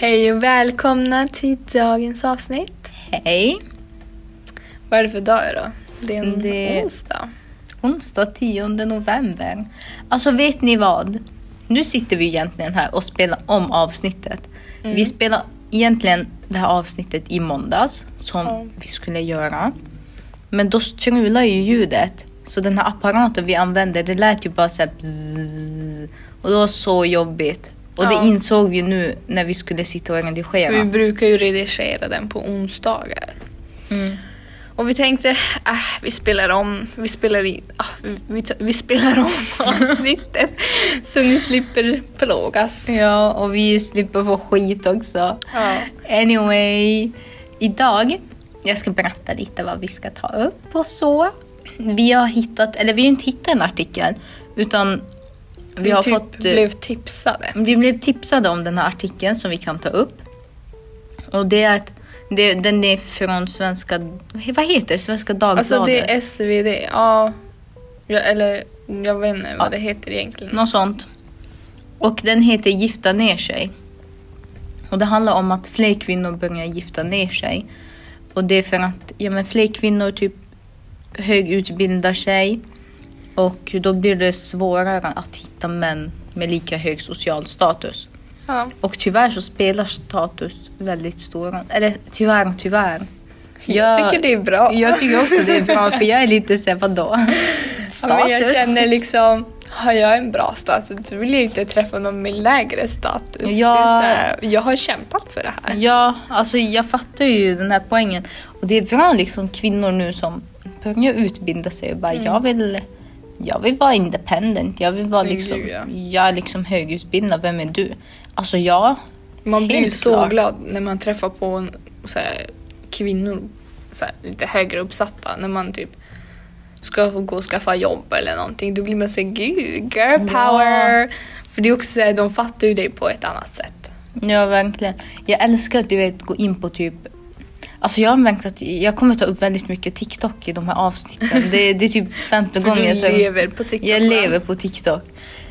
Hej och välkomna till dagens avsnitt. Hej! Vad är det för dag idag? Det är en Det- onsdag. Onsdag 10 november. Alltså vet ni vad? Nu sitter vi egentligen här och spelar om avsnittet. Vi spelar egentligen det här avsnittet i måndags som Ja. vi skulle göra. Men då strular ju ljudet. Så den här apparaten vi använde, det lät ju bara såhär. Och det var så jobbigt. Och Ja. det insåg vi nu när vi skulle sitta och redigera. För vi brukar ju redigera den på onsdagar. Mm. Och vi tänkte, äh, vi spelar om, vi spelar, i, ah, vi, vi, vi spelar om avsnittet så ni slipper plågas. Ja, och vi slipper få skit också. Ja. Anyway, idag, jag ska berätta lite vad vi ska ta upp och så. Vi har hittat, eller vi har inte hittat en artikel, utan vi, Vi, har typ fått... eh, blev tipsade. Vi blev tipsade om den här artikeln som vi kan ta upp. Och det är att det, den är från Svenska, vad heter det? Svenska Dagbladet? Alltså det är SvD, ja. ja eller jag vet inte vad det heter egentligen. Något sånt. Och den heter Gifta ner sig. Och det handlar om att fler kvinnor börjar gifta ner sig. Och det är för att ja, men fler kvinnor typ högutbildar sig. Och då blir det svårare att hitta män med lika hög social status. Ja. Och tyvärr så spelar status väldigt stor roll. Eller tyvärr, tyvärr. Jag tycker det är bra. Jag tycker också det är bra för jag är lite såhär, vadå? Ja, men jag känner liksom, har jag en bra status så vill jag inte träffa någon med lägre status. Ja. Här, jag har kämpat för det här. Ja, alltså jag fattar ju den här poängen. Och det är bra liksom kvinnor nu som börjar utbilda sig och bara Mm. jag vill jag vill vara independent. Jag vill vara Men liksom, gud, ja. jag är liksom högutbildad. Vem är du? Alltså jag, Man blir ju Helt så klart. glad när man träffar på en, så här, kvinnor så här, lite högre uppsatta. När man typ ska gå och skaffa jobb eller någonting. Då blir man så här, gud, girl power. För det är också så här, de fattar ju dig på ett annat sätt. ja verkligen. Jag älskar att du vet gå in på typ Alltså jag har märkt att jag kommer ta upp väldigt mycket TikTok i de här avsnitten. Det, det är typ femte För gången du jag lever på TikTok. Jag lever på TikTok.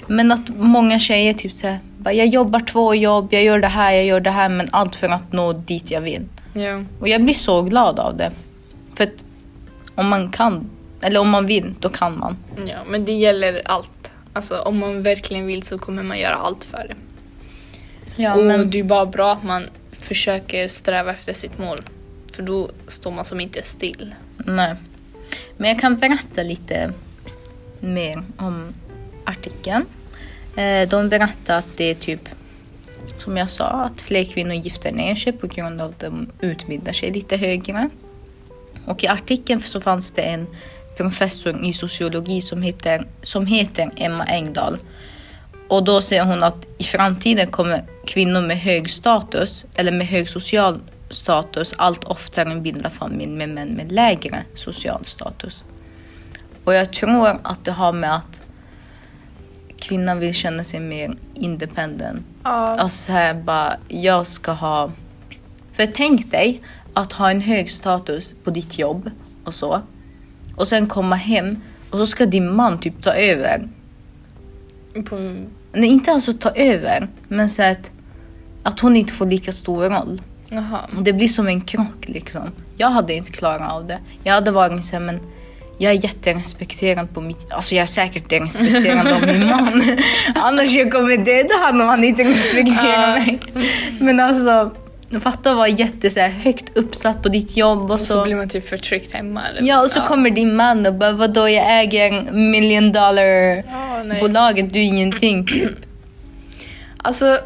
Men att många tjejer typ såhär, jag jobbar två jobb, jag gör det här, jag gör det här, men allt för att nå dit jag vill. Ja. Och jag blir så glad av det. För att om man kan, eller om man vill, då kan man. ja, men det gäller allt. Alltså om man verkligen vill så kommer man göra allt för det. Ja, och men, det är bara bra att man försöker sträva efter sitt mål. För då står man som inte still. nej. men jag kan berätta lite mer om artikeln. Eh, de berättar att det är typ, som jag sa, att fler kvinnor gifter ner sig på grund av att de utbildar sig lite högre. Och i artikeln så fanns det en professor i sociologi som heter, som heter Emma Engdahl. Och då säger hon att i framtiden kommer kvinnor med hög status eller med hög social status allt oftare bilda familj med män med lägre social status. Och jag tror att det har med att kvinnan vill känna sig mer independent. Ja. Alltså så här bara, jag ska ha... För tänk dig att ha en hög status på ditt jobb och så. Och sen komma hem och så ska din man typ ta över. På, Nej, inte alltså ta över, men så att, att hon inte får lika stor roll. Jaha. Det blir som en krock liksom. Jag hade inte klarat av det. Jag hade varit så här, men jag är jätterespekterad på mitt... Alltså jag är säkert respekterad av min man. Annars jag kommer döda honom om han inte respekterar Ja. mig. Men alltså, fatta att vara jätte så här, högt uppsatt på ditt jobb och Och så... så blir man typ förtryckt hemma. Eller? Ja, och så kommer din man och bara vadå jag äger million dollar nej. bolaget, du är ingenting typ. Alltså,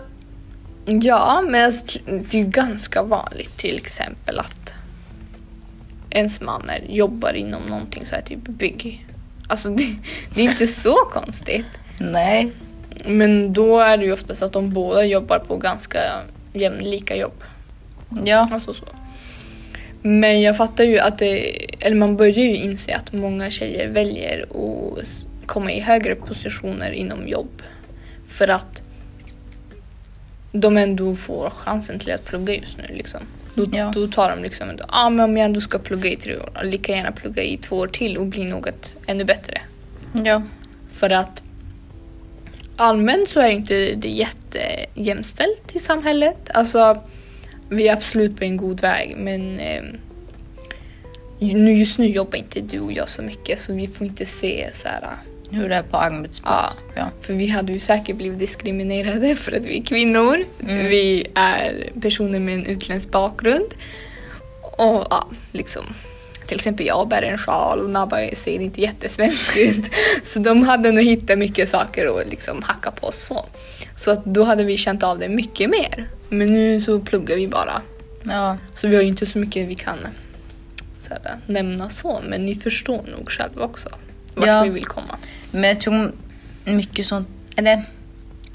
ja, men alltså, det är ju ganska vanligt till exempel att ens man är, jobbar inom någonting så här typ bygg. Alltså det, det är inte så konstigt. Nej. Men då är det ju oftast att de båda jobbar på ganska jämlika jobb. Ja. Alltså så. Men jag fattar ju att det, eller man börjar ju inse att många tjejer väljer att komma i högre positioner inom jobb. För att de ändå får chansen till att plugga just nu. Liksom. Då, Ja. då tar de liksom, ja ah, men om jag ändå ska plugga i tre år, lika gärna plugga i två år till och bli något ännu bättre. Ja. För att allmänt så är inte det jättejämställt i samhället. Alltså, vi är absolut på en god väg men eh, nu, just nu jobbar inte du och jag så mycket så vi får inte se så här, Hur det är på arbetsplats. Ja. För vi hade ju säkert blivit diskriminerade för att vi är kvinnor. Mm. Vi är personer med en utländsk bakgrund. Och ja, liksom. Till exempel jag bär en sjal och Nabba ser inte jättesvensk ut. Så de hade nog hittat mycket saker att liksom hacka på så. Så att då hade vi känt av det mycket mer. Men nu så pluggar vi bara. ja. Så vi har ju inte så mycket vi kan så här, nämna så. Men ni förstår nog själva också vart Ja. vi vill komma. Men jag tror mycket sånt, eller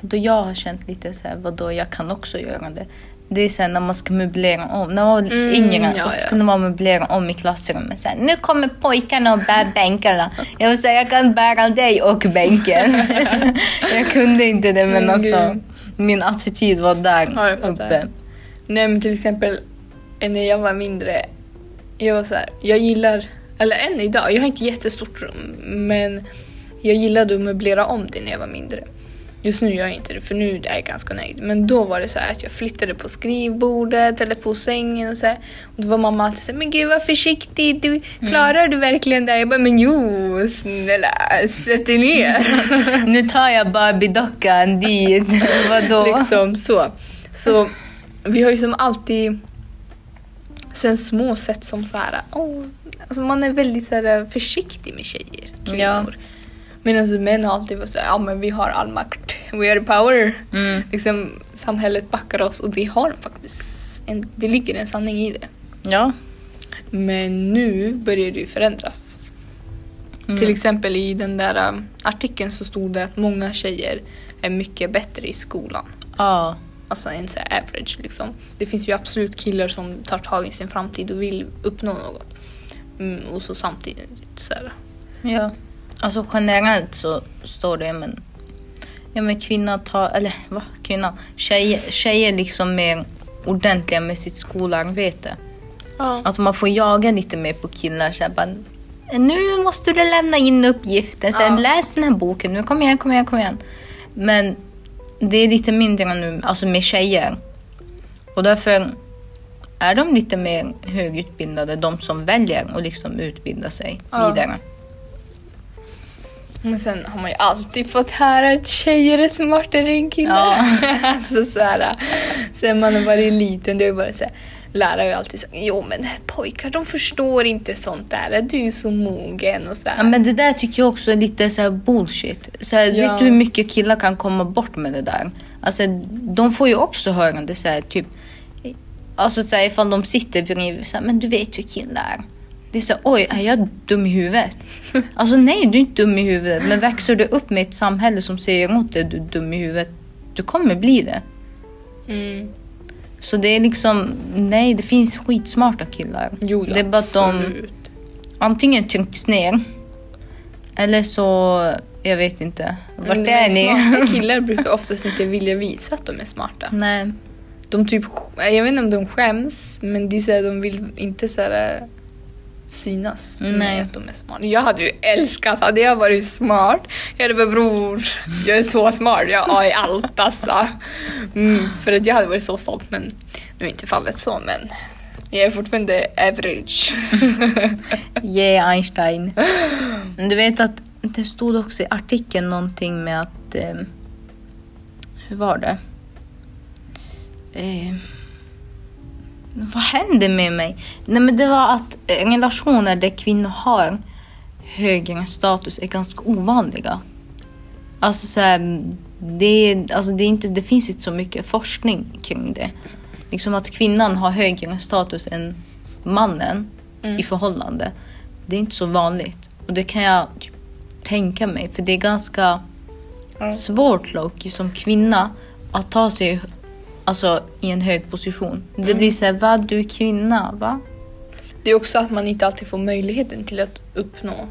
då jag har känt lite så här, vadå jag kan också göra det. Det är sen när man ska möblera om. När man var Mm, yngre ja, så ja. skulle man möblera om i klassrummet. Så här, nu kommer pojkarna och bär bänkarna. Jag vill säga jag kan bära dig och bänken. jag kunde inte det men Mm, alltså gud. min attityd var där Ja, uppe. Nej men till exempel när jag var mindre, jag var så här, jag gillar, eller än idag, jag har inte jättestort rum men jag gillade att möblera om det när jag var mindre. Just nu gör jag inte det för nu är jag ganska nöjd. Men då var det så här att jag flyttade på skrivbordet eller på sängen och så här. Och då var mamma alltid så här, men gud var försiktig, du, klarar du verkligen det? Jag bara, men jo snälla sätt dig ner. Nu tar jag Barbie-dockan dit. Vadå? liksom så. Så vi har ju som alltid sen små sett som så här, oh, alltså man är väldigt så här, försiktig med tjejer, kvinnor. Ja. Medan män har alltid varit så här, ja men vi har all makt, we are the power. Mm. Liksom, samhället backar oss och det har faktiskt. En, det ligger en sanning i det. Ja. Men nu börjar det ju förändras. Mm. Till exempel i den där um, artikeln så stod det att många tjejer är mycket bättre i skolan. Ja. Alltså en så average liksom. Det finns ju absolut killar som tar tag i sin framtid och vill uppnå något. Mm, och så samtidigt så här. Ja. Alltså generellt så står det men Ja men kvinna tar, eller va? Kvinna? Tjejer, tjejer liksom mer ordentliga med sitt skolarbete. Ja. Att man får jaga lite mer på killar så här, bara, Nu måste du lämna in uppgiften, så här, Ja. läs den här boken nu, kom igen, kom igen, kom igen. Men det är lite mindre nu, alltså med tjejer. Och därför är de lite mer högutbildade, de som väljer att liksom utbilda sig Ja. vidare. Men sen har man ju alltid fått höra att tjejer är smartare än killar. Ja. alltså så här, sen man har varit liten, det ju varit så här, lärare har ju alltid sagt jo men pojkar de förstår inte sånt där, du är ju så mogen och så här. Ja, men det där tycker jag också är lite så bullshit. Så här, Ja. Vet du hur mycket killar kan komma bort med det där? Alltså, de får ju också höra det så här, typ. Alltså så här, ifall de sitter bredvid, så här, men du vet hur killar är. Det är så här, oj, är jag dum i huvudet? Alltså nej, du är inte dum i huvudet. Men växer du upp med ett samhälle som säger åt dig du är dum i huvudet, du kommer bli det. Mm. Så det är liksom, nej det finns skitsmarta killar. Jo, det är bara att de antingen trycks ner eller så, jag vet inte. Vart Men är ni? Smarta killar brukar oftast inte vilja visa att de är smarta. Nej. De typ, jag vet inte om de skäms, men de, säger de vill inte så här, synas Nej. med att de är smarta. Jag hade ju älskat, hade jag varit smart, jag hade bara bror, jag är så smart, jag är allt alltså. Mm, för att jag hade varit så stolt, men nu är inte fallet så, men jag är fortfarande average. Yeah Einstein. Du vet att det stod också i artikeln någonting med att... Eh, hur var det? Eh, vad hände med mig? Nej men det var att eh, relationer där kvinnor har högre status är ganska ovanliga. Alltså så här, det, alltså det, är inte, det finns inte så mycket forskning kring det. Liksom att kvinnan har högre status än mannen i förhållande. Det är inte så vanligt. Och det kan jag typ tänka mig. För det är ganska Ja. svårt Loki som kvinna att ta sig alltså, i en hög position. Det blir så här, va du är kvinna, va? Det är också att man inte alltid får möjligheten till att uppnå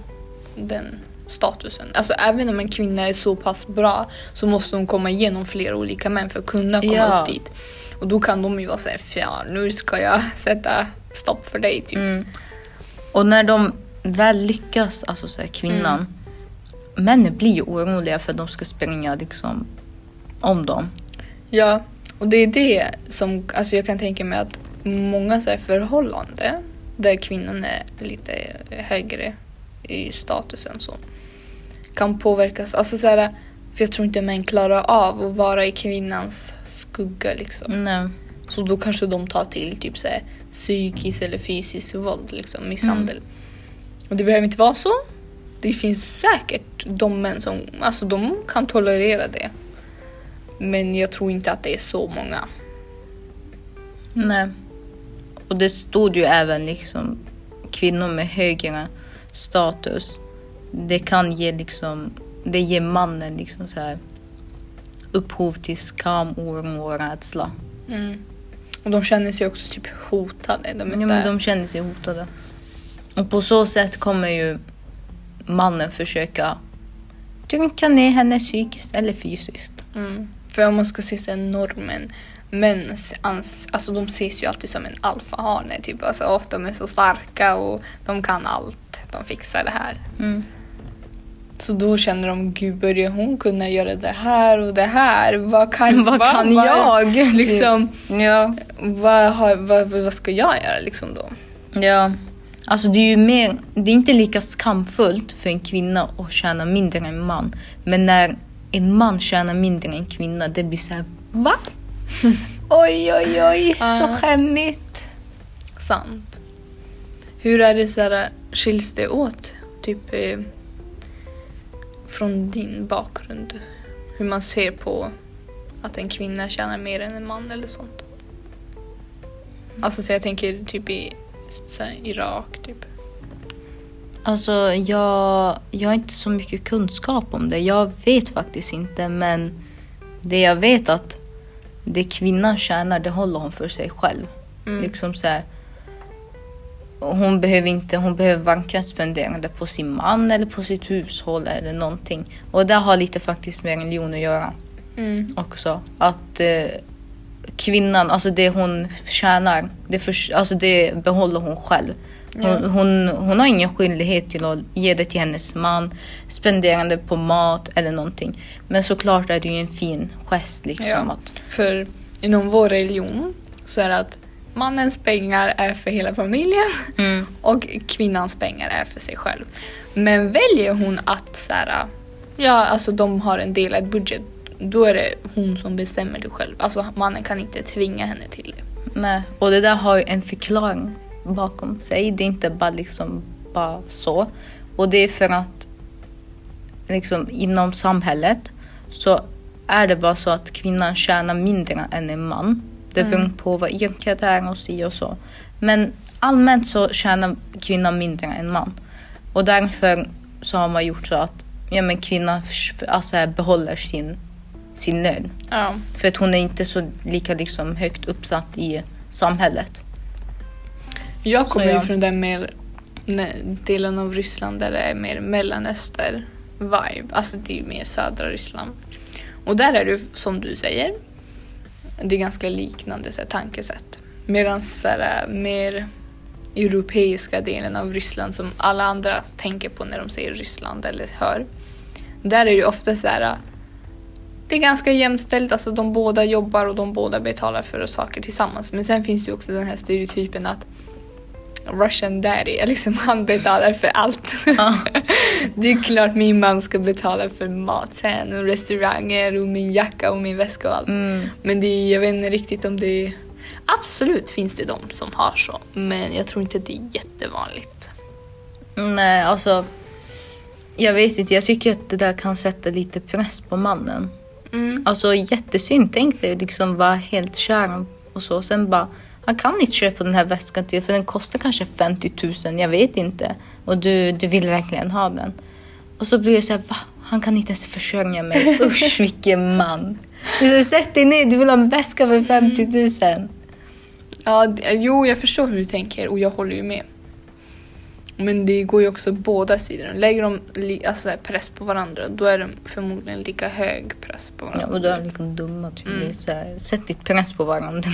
den statusen. Alltså även om en kvinna är så pass bra så måste hon komma igenom flera olika män för att kunna komma Ja. upp dit. Och då kan de ju vara såhär, ja nu ska jag sätta stopp för dig typ. Mm. Och när de väl lyckas, alltså så här, kvinnan, männen blir ju oroliga för att de ska springa liksom om dem. Ja, och det är det som, alltså jag kan tänka mig att många så här förhållanden där kvinnan är lite högre i statusen så kan påverkas. Alltså så här, för jag tror inte män klarar av att vara i kvinnans skugga liksom. Nej. Så då kanske de tar till typ så här, psykiskt eller fysiskt våld, liksom misshandel. Och det behöver inte vara så. Det finns säkert de män som alltså de kan tolerera det. Men jag tror inte att det är så många. Nej. Och det stod ju även liksom kvinnor med högre status. Det kan ge liksom, det ger mannen liksom så här upphov till skam, oro och rädsla. Mm. Och de känner sig också typ hotade. De Ja, men de känner sig hotade. Och på så sätt kommer ju mannen försöka trycka ner henne psykiskt eller fysiskt. Mm. För om man ska se sen normen. Män ans, alltså de ses ju alltid som en alfahane. Typ. Alltså, de är så starka och de kan allt. De fixar det här. Mm. Så då känner de, gud börjar hon kunna göra det här och det här? Vad kan, Vad va- kan vad- jag? Liksom, Ja. vad, har, vad, vad ska jag göra liksom då? Ja. Alltså det är ju mer, det är inte lika skamfullt för en kvinna att tjäna mindre än en man. Men när en man tjänar mindre än en kvinna, det blir så här, va? oj, oj, oj, Ja. så skämmigt. Sant. Hur är det så här, skiljs det åt? Typ eh, från din bakgrund. Hur man ser på att en kvinna tjänar mer än en man eller sånt. Alltså så jag tänker typ i så här, Irak typ. Alltså jag, jag har inte så mycket kunskap om det. Jag vet faktiskt inte men det jag vet att det kvinnan tjänar det håller hon för sig själv. Mm. Liksom så här, hon behöver inte, hon behöver varken spendera det på sin man eller på sitt hushåll eller någonting. Och det har lite faktiskt med religion att göra Mm. också. Att eh, kvinnan, alltså det hon tjänar, det, för, alltså det behåller hon själv. Hon, Ja. hon, hon har ingen skyldighet till att ge det till hennes man, spendera det på mat eller någonting. Men såklart är det ju en fin gest liksom. Ja. Att, För inom vår religion så är det att mannens pengar är för hela familjen mm, och kvinnans pengar är för sig själv. Men väljer hon att så här, ja, alltså de har en delad budget, då är det hon som bestämmer det själv. Alltså mannen kan inte tvinga henne till det. nej. Och det där har ju en förklaring bakom sig. Det är inte bara liksom bara så. Och det är för att liksom inom samhället så är det bara så att kvinnan tjänar mindre än en man. Det beror på vad yrket är och si och så. Men allmänt så tjänar kvinnan mindre än man. Och därför så har man gjort så att ja, men kvinnan alltså, behåller sin, sin lön. Ja. För att hon är inte så lika liksom, högt uppsatt i samhället. Jag kommer ju från den mer ne- delen av Ryssland där det är mer mellanöster-vibe. Alltså det är ju mer södra Ryssland. Och där är det som du säger, det är ganska liknande så här, tankesätt. Medan så här, mer europeiska delen av Ryssland som alla andra tänker på när de säger Ryssland eller hör. Där är det ofta så här det är ganska jämställt, alltså de båda jobbar och de båda betalar för saker tillsammans. Men sen finns det ju också den här stereotypen att Russian daddy, liksom han betalar för allt. det är klart min man ska betala för mat sen och restauranger och min jacka och min väska och allt. Mm. Men det jag vet inte riktigt om det. Absolut finns det de som har så, men jag tror inte att det är jättevanligt. Nej, alltså. Jag vet inte, jag tycker att det där kan sätta lite press på mannen. Mm. Alltså jättesynd. Tänk dig liksom vara helt kär och så. Sen bara, han kan inte köpa den här väskan till för den kostar kanske 50 000, jag vet inte. Och du, du vill verkligen ha den. Och så blir jag så här, va? Han kan inte ens försörja mig. Usch vilken man. Sätt dig ner, du vill ha en väska för 50 000. Ja, d- jo, jag förstår hur du tänker och jag håller ju med. Men det går ju också båda sidor. Lägger de alltså, press på varandra, då är det förmodligen lika hög press på Ja, varandra. och då är de liksom dumma. Typ. Mm. Så här, sätt ditt press på varandra.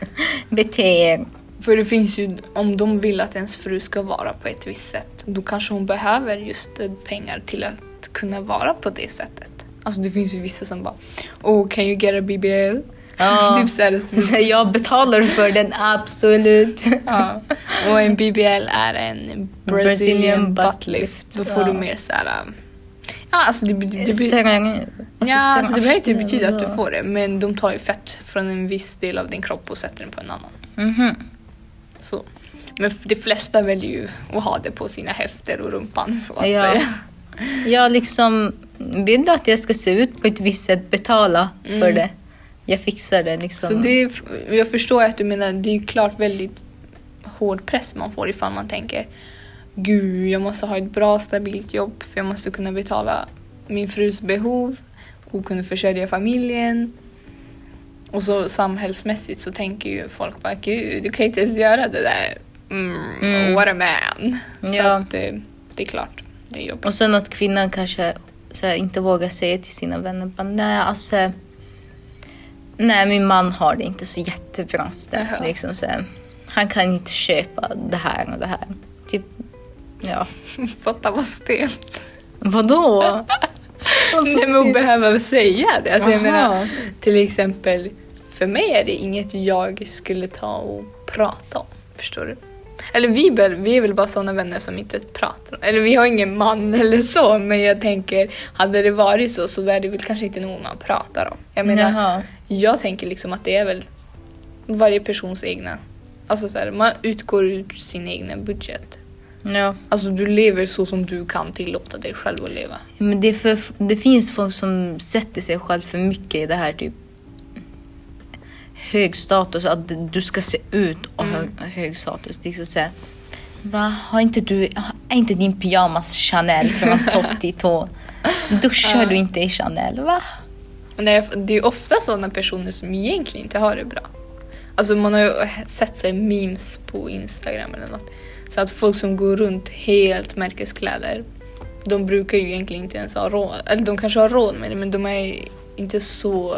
Bete er. För det finns ju, om de vill att ens fru ska vara på ett visst sätt, då kanske hon behöver just eh, pengar till att att kunna vara på det sättet. Alltså det finns ju vissa som bara Oh, can you get a BBL? Ja. typ så här, så, jag betalar för den, absolut. ja. Och en BBL är en Brazilian, Brazilian butt lift. Då får ja. du mer så här. um, Ja, alltså det, det, det, det, Sträng- ja, alltså det behöver inte betyda att du får det, men de tar ju fett från en viss del av din kropp och sätter den på en annan. Mhm. Så. Men de flesta väljer ju att ha det på sina höfter och rumpan så att Ja. säga. Jag liksom, vill du att jag ska se ut på ett visst sätt, betala för det. Jag fixar det liksom. Så det är, jag förstår att du menar, det är ju klart väldigt hård press man får ifall man tänker Gud, jag måste ha ett bra stabilt jobb för jag måste kunna betala min frus behov och kunna försörja familjen. Och så samhällsmässigt så tänker ju folk bara Gud, du kan inte ens göra det där. Mm, Mm. What a man. Så Ja. att det, det är klart, det är jobbigt. Och sen att kvinnan kanske här, inte vågar säga till sina vänner bara, nej alltså Nej min man har det inte så jättebra ställt. Liksom, så han kan inte köpa det här och det här. Typ, ja. Fatta vad stelt. Vadå? Nej men att behöva säga det. Alltså jag menar, till exempel, för mig är det inget jag skulle ta och prata om. Förstår du? Eller vi, väl- vi är väl bara sådana vänner som inte pratar Eller vi har ingen man eller så, men jag tänker, hade det varit så så är det väl kanske inte någon man pratar om. Jag menar, Jaha. jag tänker liksom att det är väl varje persons egna... Alltså så här, man utgår ur sin egna budget. Ja. Alltså du lever så som du kan tillåta dig själv att leva. Men det, för, det finns folk som sätter sig själv för mycket i det här typ hög status, att du ska se ut och ha hög status. Liksom så här, Va, har inte du, är inte din pyjamas Chanel från topp till tå? Duschar du inte i Chanel? Va? Nej, det är ofta sådana personer som egentligen inte har det bra. Alltså man har ju sett så memes på Instagram eller något. Så att folk som går runt helt märkeskläder, de brukar ju egentligen inte ens ha råd. Eller de kanske har råd med det men de är inte så...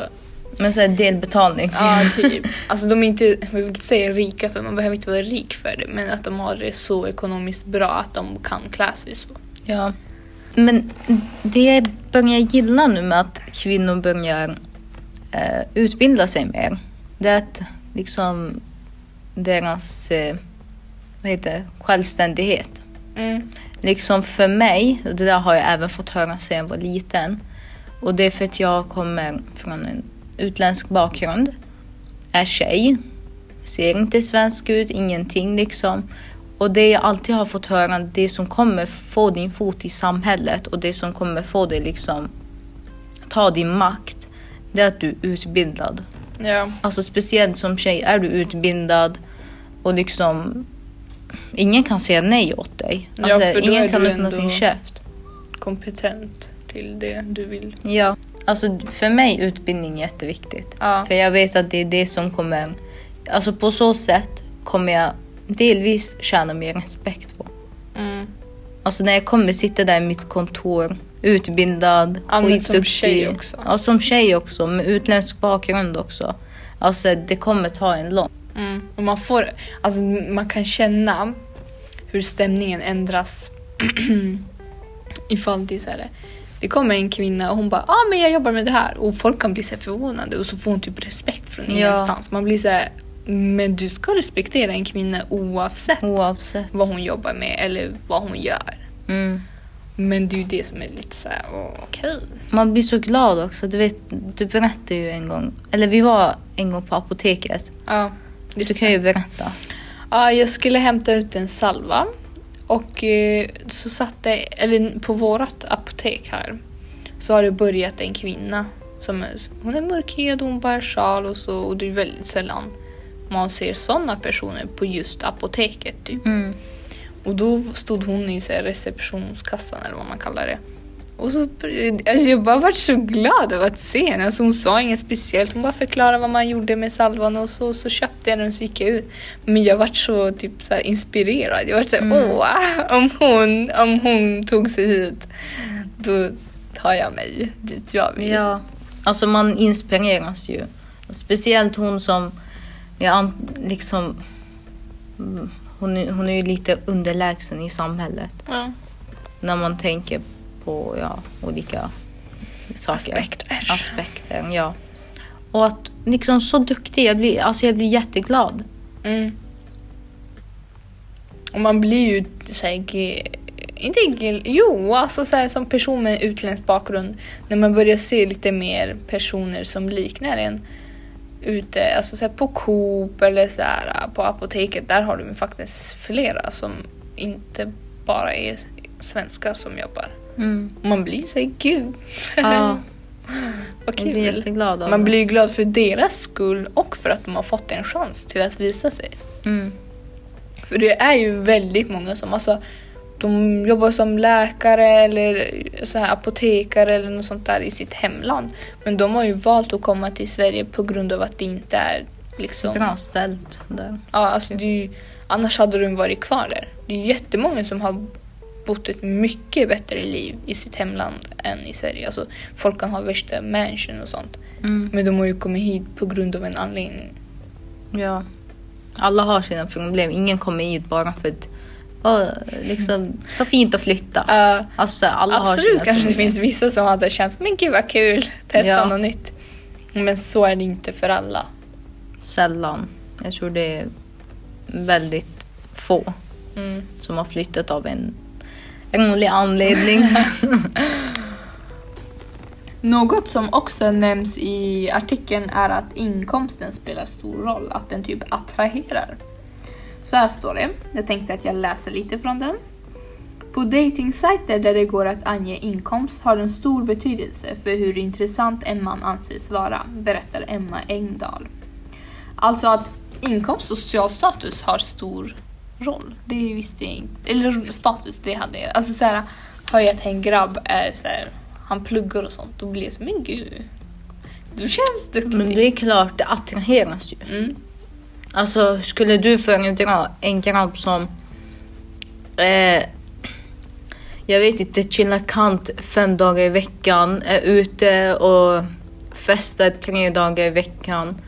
Men så här delbetalning. Ja, typ. Alltså de är inte, jag vill inte säga rika för man behöver inte vara rik för det. Men att de har det så ekonomiskt bra att de kan klä sig så. Ja. Men det jag börjar gilla nu med att kvinnor börjar eh, utbilda sig mer, det är att liksom deras eh, vad heter det, självständighet. Mm. Liksom för mig, och det där har jag även fått höra sedan jag var liten. Och det är för att jag kommer från en utländsk bakgrund. Är tjej. Ser inte svensk ut, ingenting liksom. Och det jag alltid har fått höra, det som kommer få din fot i samhället och det som kommer få dig liksom ta din makt, det är att du är utbildad. Ja. Alltså speciellt som tjej är du utbildad och liksom ingen kan säga nej åt dig. Ja, Alltså, då ingen kan öppna sin käft. Kompetent till det du vill. Ja, alltså för mig är utbildning jätteviktigt. Ja. För jag vet att det är det som kommer, alltså på så sätt kommer jag delvis tjäna mer respekt på. Mm. Alltså när jag kommer sitta där i mitt kontor, utbildad, Ja, men som skitduktig. tjej också. Ja, som tjej också, med utländsk bakgrund också. Alltså det kommer ta en lång. Mm. Och man, får, alltså, man kan känna hur stämningen ändras ifall det är så här, det kommer en kvinna och hon bara ah, men jag jobbar med det här och folk kan bli så förvånade och så får hon typ respekt från Ja. ingenstans. Man blir så här, men du ska respektera en kvinna oavsett Oavsett. vad hon jobbar med eller vad hon gör. Mm. Men det är ju det som är lite så här, okej. Man blir så glad också. Du vet, du berättade ju en gång, eller vi var en gång på apoteket. Ja, Du kan det. ju berätta. Ja, jag skulle hämta ut en salva och eh, så satt det, eller på vårt apotek här, så har det börjat en kvinna som är, hon är mörkhyad, hon bär sjal och så och det är väldigt sällan man ser sådana personer på just apoteket typ. Mm. Och då stod hon i så receptionskassan eller vad man kallar det. Och så, alltså jag bara varit så glad över att se henne. Alltså hon sa inget speciellt, hon bara förklarade vad man gjorde med salvan och så, så köpte jag den och så gick jag ut. Men jag vart så typ så här inspirerad. Jag vart så här, åh, om hon, om hon tog sig hit, då tar jag mig dit jag vill. Ja, alltså man inspireras ju. Speciellt hon som, jag liksom, mm, hon, hon är ju lite underlägsen i samhället. Ja. När man tänker på ja, olika saker. Aspekter. Aspekter, ja. Och att liksom så duktig, jag blir, alltså jag blir jätteglad. Mm. Och man blir ju såhär, inte jo alltså såhär, som person med utländsk bakgrund när man börjar se lite mer personer som liknar en ute, alltså såhär, på Coop eller såhär, på apoteket, där har du faktiskt flera som inte bara är svenskar som jobbar. Och man blir såhär, gud Ja, vad jag blir kul. jätteglad av Man blir glad för deras skull och för att de har fått en chans till att visa sig. Mm. För det är ju väldigt många som alltså, de jobbar som läkare eller så här apotekare eller något sånt där i sitt hemland. Men de har ju valt att komma till Sverige på grund av att det inte är liksom... Bra ställt där. Ja, alltså det är ju, annars hade de varit kvar där. Det är jättemånga som har bott ett mycket bättre liv i sitt hemland än i Sverige. Alltså, folk kan ha värsta mansion och sånt. Mm. Men de har ju kommit hit på grund av en anledning. Ja. Alla har sina problem. Ingen kommer hit bara för att åh, liksom, så fint att flytta. Uh, Alltså, alla har Absolut sina kanske det finns vissa som hade känt men gud vad kul, testa Ja. något nytt. Men så är det inte för alla. Sällan. Jag tror det är väldigt få Mm. som har flyttat av en rolig anledning. Något som också nämns i artikeln är att inkomsten spelar stor roll, att den typ attraherar. Så här står det, jag tänkte att jag läser lite från den. På datingsajter där det går att ange inkomst har den stor betydelse för hur intressant en man anses vara, berättar Emma Engdahl. Alltså att inkomst och social status har stor roll. Det visste jag inte. Eller status, det hade jag. Alltså så här, hör jag att en grabb är så här, han pluggar och sånt, då blir jag så men gud. Du känns duktig. Men det är klart, det attraheras ju. Mm. Alltså, skulle du föredra en grabb som eh, jag vet inte, chillar kant fem dagar i veckan, är ute och festar tre dagar i veckan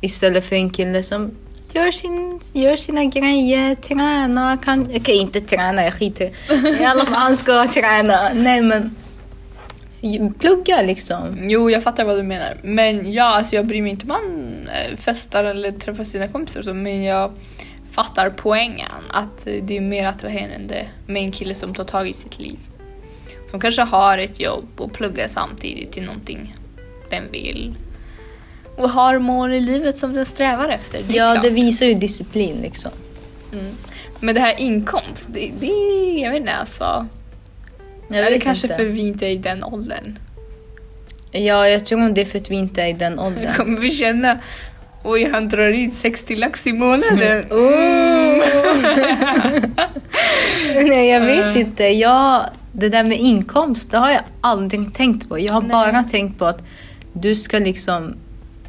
istället för en kille som gör, sin, gör sina grejer, träna. kan... Okej, inte träna, jag skiter i alla fall han ska träna. Nej men plugga liksom. Jo, jag fattar vad du menar. Men ja, alltså jag bryr mig inte om man eh, festar eller träffar sina kompisar så, men jag fattar poängen. Att eh, det är mer attraherande med en kille som tar tag i sitt liv. Som kanske har ett jobb och pluggar samtidigt till någonting den vill. Och har mål i livet som den strävar efter. Det Ja, klart. det visar ju disciplin liksom. Mm. Men det här inkomst, det, det jag vet inte alltså. Jag är det kanske inte. för vi inte är i den åldern? Ja, jag tror det är för att vi inte är i den åldern. Kommer vi känna Oj, han drar in 60 lax i månaden. Oh. Nej, jag vet inte. Jag, det där med inkomst, det har jag aldrig tänkt på. Jag har Nej. bara tänkt på att du ska liksom,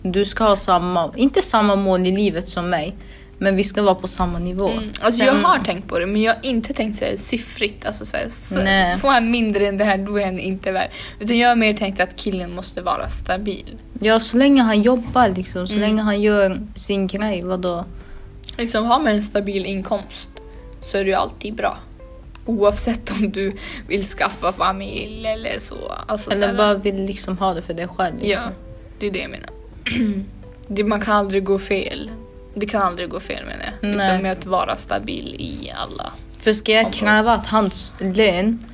du ska ha samma, inte samma mål i livet som mig, men vi ska vara på samma nivå. Mm. Alltså jag Sen- har tänkt på det men jag har inte tänkt så här, siffrigt. Alltså så här, så, Nej. får han mindre än det här då är han inte värd. Utan jag har mer tänkt att killen måste vara stabil. Ja, så länge han jobbar liksom, så Mm. länge han gör sin grej, vadå? Liksom har man en stabil inkomst så är det ju alltid bra. Oavsett om du vill skaffa familj eller så. Alltså, så Eller här, bara vill liksom ha det för dig själv. Liksom. Ja, det är det jag menar. Det, man kan aldrig gå fel. Det kan aldrig gå fel menar jag. Liksom med att vara stabil i alla. För ska jag kräva att hans lön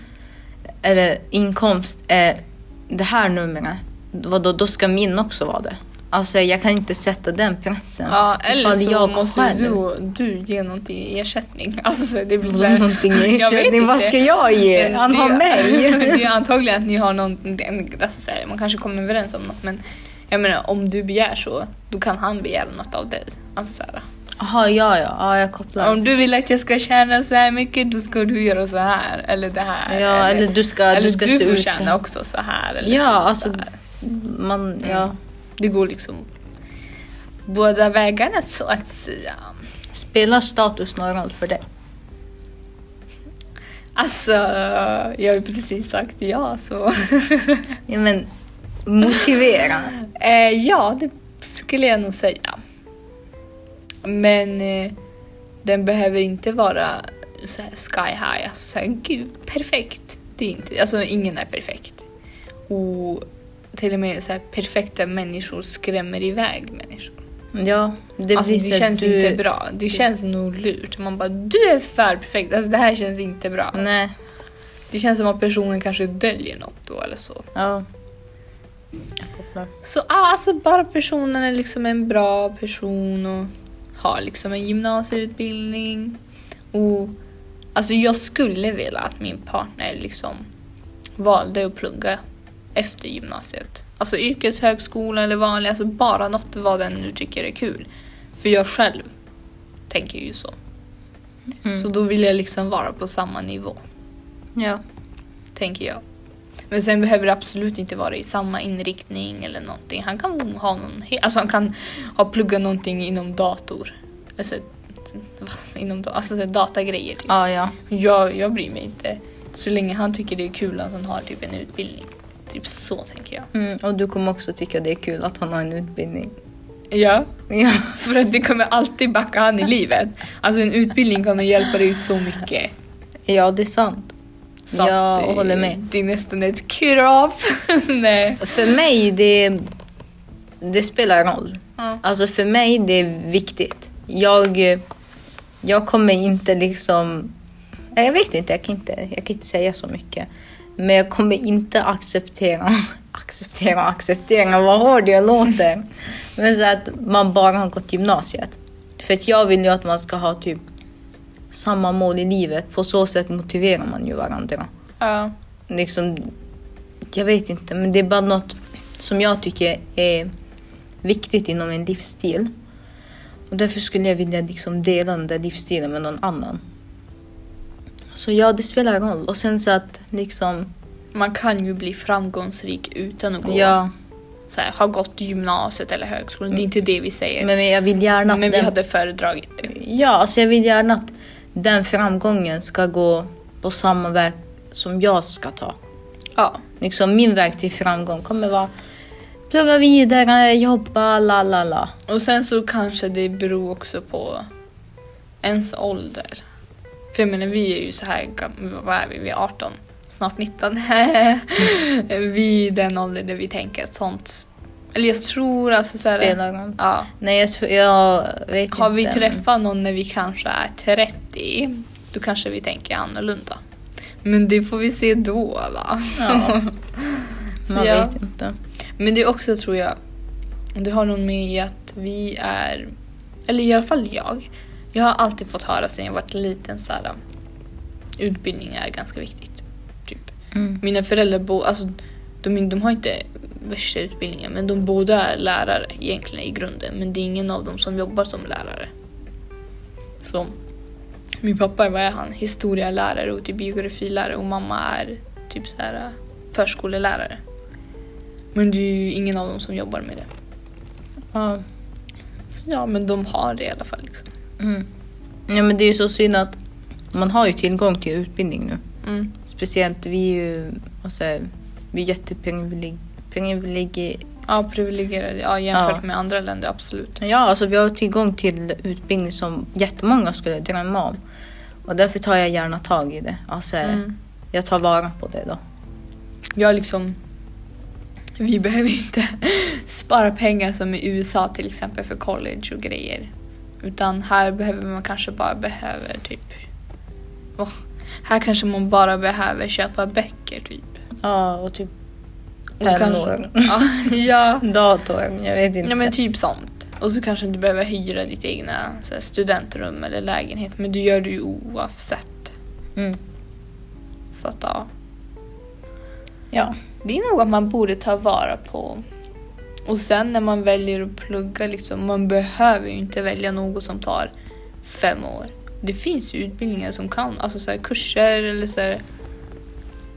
eller inkomst är det här numret, vadå, då ska min också vara det. Alltså jag kan inte sätta den pressen. Ja, eller så jag måste själv- du, du ge någonting i ersättning. Alltså, så det blir så här, någonting i ersättning? Vad ska jag ge? Han har mig. det är antagligen att ni har någonting, alltså här, man kanske kommer överens om något men jag menar om du begär så, då kan han begära något av dig. Alltså så här, Jaha, ja, ja, ja, jag kopplar. om du vill att jag ska tjäna så här mycket då ska du göra så här eller det här. Ja, eller du ska, eller du ska se får tjäna också så här. Eller Ja, så, alltså, så här. Man, ja. Det går liksom båda vägarna så att säga. Spelar status någon roll för dig? Alltså, jag har ju precis sagt ja så. Ja, men motivera. eh, ja, det skulle jag nog säga. Men eh, den behöver inte vara så här sky high. Alltså så här, gud, perfekt. alltid inte, alltså ingen är perfekt. Och till och med så här, perfekta människor skrämmer iväg människor. Ja, det alltså det känns du... inte bra. Det känns nog lurt. Man bara, du är för perfekt. Alltså det här känns inte bra. Nej, Det känns som att personen kanske döljer något då eller så. ja. Så ah, alltså bara personen är liksom en bra person och har liksom en gymnasieutbildning. Och alltså jag skulle vilja att min partner liksom valde att plugga efter gymnasiet. Alltså yrkeshögskola eller vanlig, alltså bara något vad den nu tycker är kul. För jag själv tänker ju så. Mm. Så då vill jag liksom vara på samma nivå, Ja. tänker jag. Men sen behöver det absolut inte vara i samma inriktning eller någonting. Han kan ha någon, alltså han kan ha pluggat någonting inom dator. Alltså, inom alltså datagrejer. Typ. Ja, ja. Jag, jag bryr mig inte. Så länge han tycker det är kul att han har typ en utbildning. Typ så tänker jag. Mm, och du kommer också tycka det är kul att han har en utbildning. Ja, Ja. för att det kommer alltid backa han i livet. Alltså en utbildning kommer hjälpa dig så mycket. Ja, det är sant. Så Jag det, håller med. Det är nästan ett krav. Nej. För mig, det, det spelar roll. Ja. Alltså för mig, det är viktigt. Jag, jag kommer inte liksom... Jag vet inte jag, kan inte, jag kan inte säga så mycket. Men jag kommer inte acceptera... Acceptera acceptera, vad hård jag låter. Men så att man bara har gått gymnasiet. För att jag vill ju att man ska ha typ samma mål i livet. På så sätt motiverar man ju varandra. Ja. Liksom, jag vet inte, men det är bara något som jag tycker är viktigt inom en livsstil. Och därför skulle jag vilja liksom dela den där livsstilen med någon annan. Så ja, det spelar roll. Och sen så att liksom, Man kan ju bli framgångsrik utan att gå, ja, så här, ha gått gymnasiet eller högskolan. Det är inte det vi säger. men jag vill gärna att Men vi den, hade föredragit det. Ja, alltså jag vill gärna att den framgången ska gå på samma väg som jag ska ta. Ja. Liksom min väg till framgång kommer vara plugga vidare, jobba, la la la. Och sen så kanske det beror också på ens ålder. För jag menar vi är ju så här vad är vi? Vi är 18, snart 19. vi är den åldern där vi tänker att sånt, eller jag tror alltså så här, Spelar roll. Ja. Nej, jag, tror, jag vet Har vi inte. träffat någon när vi kanske är 30, då kanske vi tänker annorlunda. Men det får vi se då va? Ja, man ja. vet inte. Men det är också tror jag, det har nog med i att vi är, eller i alla fall jag, jag har alltid fått höra sedan jag varit liten så här, utbildning är ganska viktigt. Typ. Mm. Mina föräldrar, bo, alltså, de, de har inte värsta utbildningen men de båda är lärare egentligen i grunden men det är ingen av dem som jobbar som lärare. Så min pappa vad är han? Historielärare och typ geografilärare och mamma är typ så här förskolelärare. Men det är ju ingen av dem som jobbar med det. Ja. Så ja, men de har det i alla fall. Liksom. Mm. ja, men det är ju så synd att man har ju tillgång till utbildning nu. Mm. Speciellt vi är ju, alltså, vi är jätteprivilegierade. Ja, privilegierade. Ja, jämfört Ja. med andra länder, absolut. Ja, alltså vi har tillgång till utbildning som jättemånga skulle drömma om. Och därför tar jag gärna tag i det. Alltså, Mm. jag tar vara på det då. Har liksom... Vi behöver ju inte spara pengar som i USA till exempel för college och grejer. Utan här behöver man kanske bara behöver typ... Åh, här kanske man bara behöver köpa böcker typ. Ja, och typ Pennor. Ja, ja. Dator, jag vet inte. ja, men typ sånt. Och så kanske du behöver hyra ditt egna här, studentrum eller lägenhet. Men du gör det ju oavsett. mm. Så att ja. Ja. Det är något man borde ta vara på. Och sen när man väljer att plugga, liksom, man behöver ju inte välja något som tar fem år. Det finns ju utbildningar som kan, alltså så här, kurser eller så här,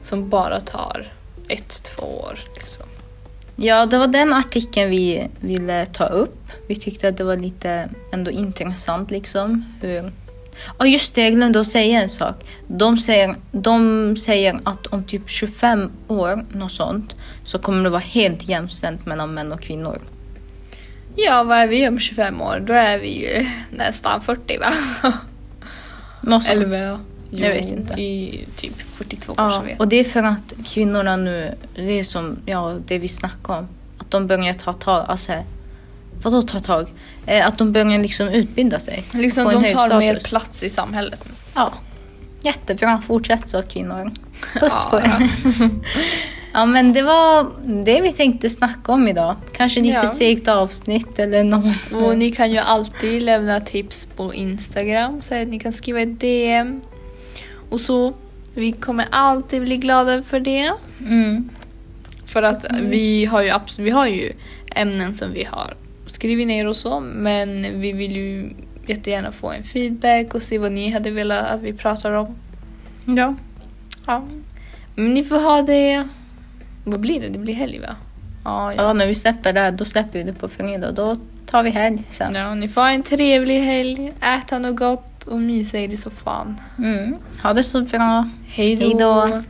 som bara tar ett, två år. Liksom. ja, det var den artikeln vi ville ta upp. Vi tyckte att det var lite ändå intressant liksom. Hur... Ja, just det, jag glömde att säga en sak. De säger, de säger att om typ 25 år, något sånt, så kommer det vara helt jämställt mellan män och kvinnor. Ja, vad är vi om 25 år? Då är vi ju nästan 40 va? Något sånt. Eller vad? Jo, Jag vet inte. i typ 42 Ja, års och det är för att kvinnorna nu, det är som ja, det vi snackar om. Att de börjar ta tag, alltså vadå ta tag? Eh, att de börjar liksom utbilda sig. Liksom de tar mer status. plats i samhället. Ja, jättebra. Fortsätt så kvinnor. Puss Ja, på er. Ja men det var det vi tänkte snacka om idag. Kanske lite Ja. segt avsnitt eller något. Och ni kan ju alltid lämna tips på Instagram så att ni kan skriva ett DM. Och så. Vi kommer alltid bli glada för det. Mm. För att vi har ju vi har ju ämnen som vi har skrivit ner och så men vi vill ju jättegärna få en feedback och se vad ni hade velat att vi pratar om. Ja. Ja. Men ni får ha det... Vad blir det? Det blir helg va? Ja, ja, ja. när vi släpper det här, då släpper vi det på fredag. Då tar vi helg sen. ja. Ni får ha en trevlig helg, äta något gott och mysa er i soffan. Mm. Ha det så bra. Hej då.